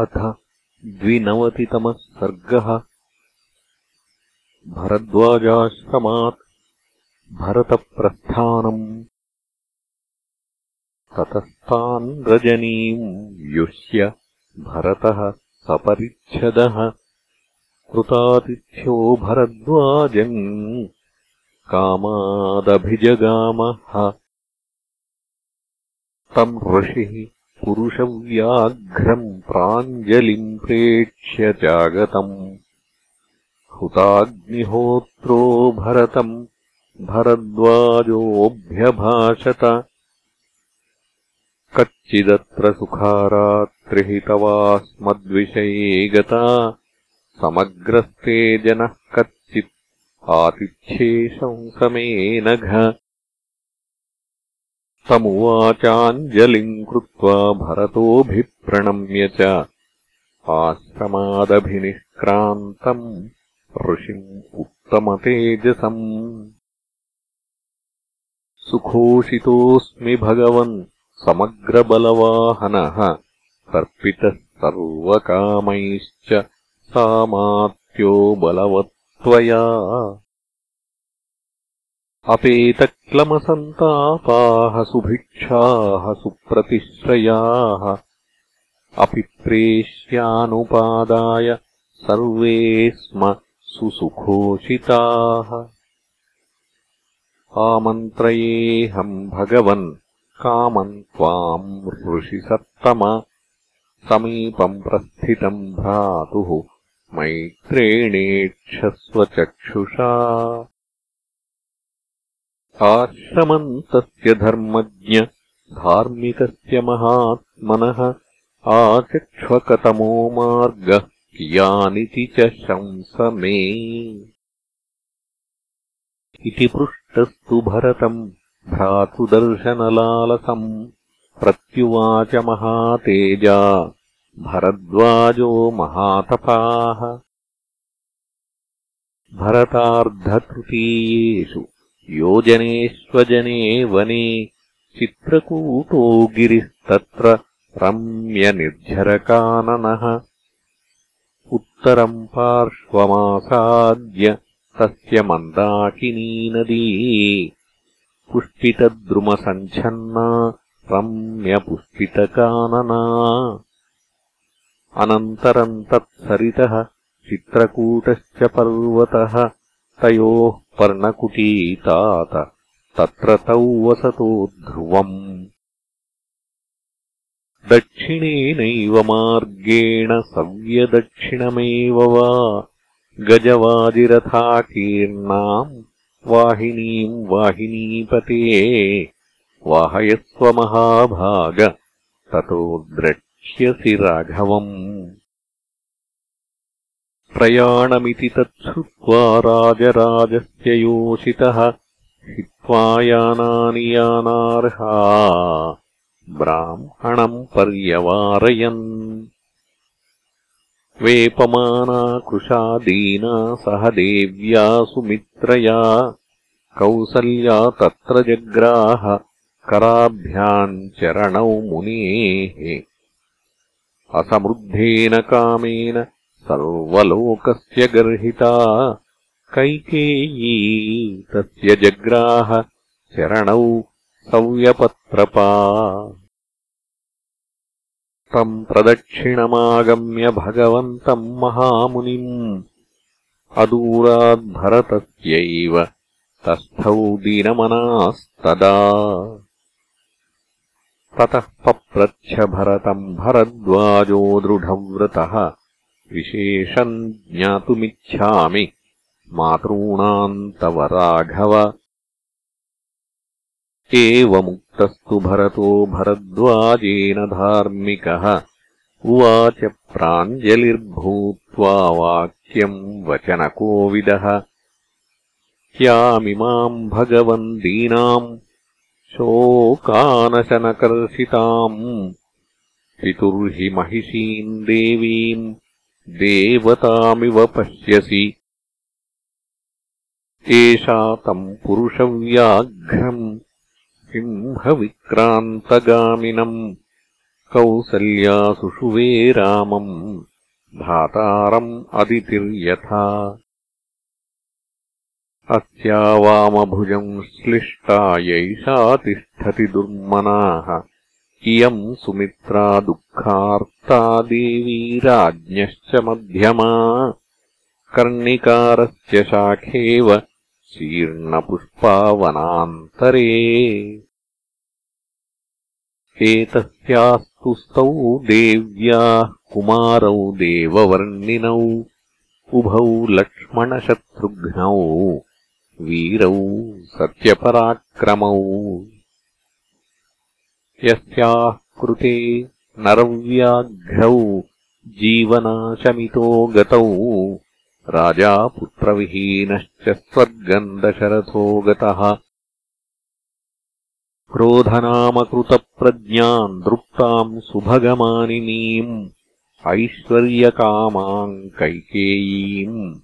अथ द्विनवतितमः सर्गः। भरद्वाजाश्रमात् भरतप्रस्थानम्। ततस्तान् रजनीम् युष्य भरतः सपरिच्छदः। कृतातिथ्यो भरद्वाजम् कामादभिजगामः। तम् ऋषिः पुरुषव्याघ्रम् प्राञ्जलिम् प्रेक्ष्य चागतम् हुताग्निहोत्रो भरतम् भरद्वाजोऽभ्यभाषत। कच्चिदत्र सुखारात्रिहितवास्मद्विषये गता समग्रस्ते जनः कच्चित् आतिथ्ये शंसमे नघ तमुवाचाञ्जलिम् कृत्वा भरतोऽभिप्रणम्य च आश्रमादभिनिष्क्रान्तम् ऋषिम् उत्तमतेजसम्। सुखोषितोऽस्मि भगवन् समग्रबलवाहनः तर्पितः सर्वकामैश्च सामात्यो बलवत्त्वया अपेतक्लमसन्तापाः सुभिक्षाः सुप्रतिश्रयाः अपि प्रेष्यानुपादाय सर्वे स्म सुसुखोषिताः। आमन्त्रयेऽहम् भगवन् कामम् त्वाम् ऋषिसत्तम समीपम् प्रस्थितम् भ्रातुः मैत्रेणेक्षस्वचक्षुषा तस्य धर्मज्ञ धार्मिकस्य महात्मनः आचक्ष्वकतमो मार्गः कियानिति च शंस मे इति पृष्टस्तु भरतम् भ्रातृदर्शनलालसम् प्रत्युवाच महातेजा भरद्वाजो महातपाः। भरतार्धतृतीयेषु योजनेष्वजने वने चित्रकूटो गिरिस्तत्र रम्यनिर्झरकाननः। उत्तरम् पार्श्वमासाद्य तस्य मन्दाकिनी नदी। पुष्पितद्रुमसञ्छन्ना रम्यपुष्पितकानना। अनन्तरम् तत्सरितः चित्रकूटश्च पर्वतः तयोः पर्णकुटीतात तत्र तौ वसतो ध्रुवम्। दक्षिणेनैव मार्गेण सव्यदक्षिणमेव वा गजवाजिरथाकीर्णाम् वाहिनीम् वाहिनीपते वाहयस्व महाभाग ततो द्रक्ष्यसि राघवम् प्रयाणमिति तच्छ्रुत्वा राजराजस्य योषितः हित्वा यानानि यानार्हा ब्राह्मणम् पर्यवारयन्। वेपमाना कृशा दीना सह देव्या सुमित्रया कौसल्या तत्र जग्राह कराभ्याम् चरणौ मुनेः। असमृद्धेन कामेन सर्वलोकस्य गर्हिता। कैकेयी तस्य जग्राह चरणौ सव्यपत्रपा। तम् प्रदक्षिणमागम्य भगवन्तम् महामुनिम्। अदूराद्भरतस्यैव तस्थौ दीनमनास्तदा। ततः पप्रच्छ भरतम् भरद्वाजो दृढव्रतः विशेषम् ज्ञातुमिच्छामि। मातॄणाम् तव राघव। एवमुक्तस्तु भरतो भरद्वाजेन धार्मिकः। उवाच प्राञ्जलिर्भूत्वा वाक्यम् वचनकोविदः। यामिमाम् भगवन् दीनाम् शोकानशनकर्षिताम्। पितुर्हि महिषीम् देवीम् देवतामिव पश्यसि। एषा तम् पुरुषव्याघ्रम् सिंहविक्रान्तगामिनम् कौसल्यासुषुवे रामम् धातारम् अदितिर्यथा। अस्या वामभुजम् श्लिष्टा यैषा तिष्ठति दुर्मनाः इयम् सुमित्रा दुःखार्ता देवी राज्ञश्च मध्यमा। कर्णिकारस्य शाखेव शीर्णपुष्पावनान्तरे। एतस्यास्तु स्तौ देव्याः कुमारौ देववर्णिनौ उभौ लक्ष्मणशत्रुघ्नौ वीरौ सत्यपराक्रमौ यस्याः कृते नरव्याघ्रौ जीवनाशमितो गतौ। राजा पुत्रविहीनश्च स्वर्गम् दशरथो गतः। क्रोधनामकृतप्रज्ञाम् दृप्ताम् सुभगमानिनीम् ऐश्वर्यकामाम् कैकेयीम्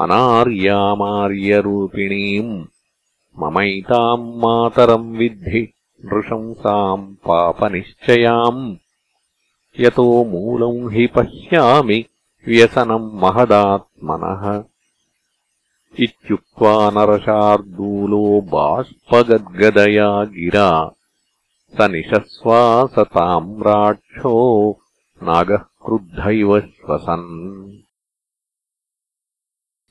अनार्यामार्यरूपिणीम् ममैताम् मातरम् विद्धि नृशंसाम् पापनिश्चयाम्। यतो मूलम् हि पश्यामि व्यसनम् महदात्मनः। इत्युक्त्वा नरशार्दूलो बाष्पगद्गदया गिरा। स निशश्वासताम्राक्षो नागः क्रुद्ध इव श्वसन्।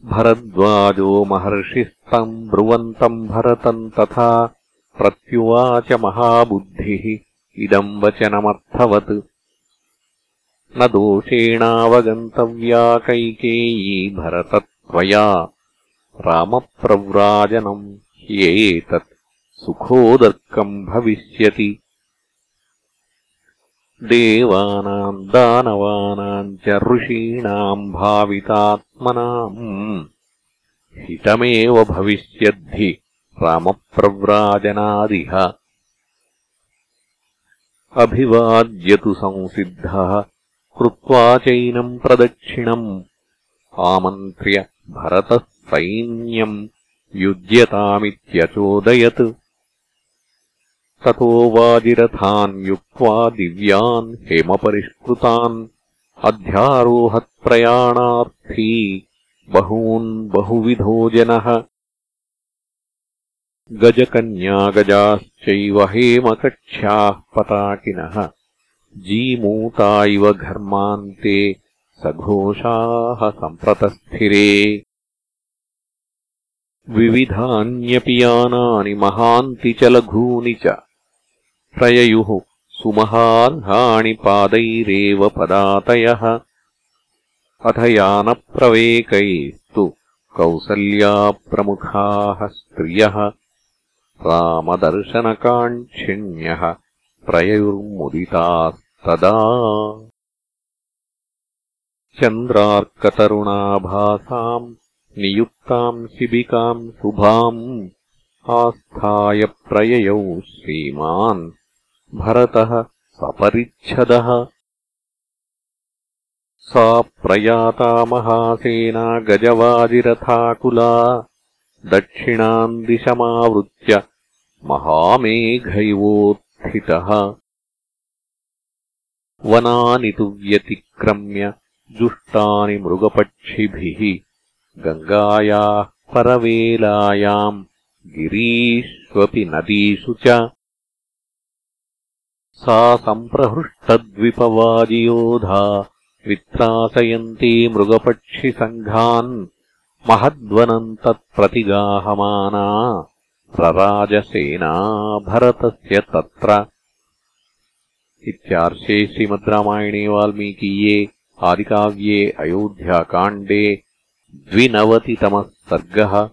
भरद्वाजो महर्षिस्तम् ब्रुवन्तम् भरतम् तथा प्रत्युवाच महाबुद्धिः इदम् वचनमर्थवत्। न दोषेणावगन्तव्या कैकेयी भरतत्वया। रामप्रव्राजनम् ह्येतत्। सुखोदर्कम् भविष्यति। देवानाम् दानवानाम् च ऋषीणाम् भावितात्मनाम्। हितमेव भविष्यद्धि रामप्रव्राजनादिह। अभिवाद्यतु संसिद्धः कृत्वा चैनम् प्रदक्षिणम्। आमन्त्र्य भरतः सैन्यम् युज्यतामित्यचोदयत्। ततो वाजिरथान् युक्त्वा दिव्यान् हेमपरिष्कृतान् अध्यारोहत्प्रयाणार्थी बहून् बहुविधो जनः गजकन्यागजाश्चैव हेमकक्ष्याः पताकिनः। जीमूता इव घर्मान्ते सघोषाः सम्प्रतस्थिरे। विविधान्यपि यानानि महान्ति च लघूनि च। प्रययुः सुमहार्हाणि पादैरेव पदातयः। अथ यानप्रवेकैस्तु कौसल्याप्रमुखाः स्त्रियः रामदर्शनकाङ्क्षिण्यः प्रययुर्मुदिताः तदा चन्द्रार्कतरुणाभासाम् नियुक्ताम् शिबिकाम् शुभाम् आस्थाय प्रययौ श्रीमान्। भरतः सपरिच्छदः। सा प्रयाता महासेना गजवाजिरथाकुला दक्षिणाम् दिशमावृत्य महामेघैवोत्थितः वनानि तु व्यतिक्रम्य जुष्टानि मृगपक्षिभिः गङ्गायाः परवेलायाम् गिरीष्वपि नदीषु च। सा सम्प्रहृष्टद्विपवाजियोधा वित्रासयन्ती मृगपक्षिसङ्घान् महद्वनम् तत्प्रतिगाहमाना प्रराजसेना भरतस्य तत्र। इत्यार्षे श्रीमद् रामायणे वाल्मीकीये आदिकाव्ये अयोध्याकाण्डे द्विनवतितमः सर्गः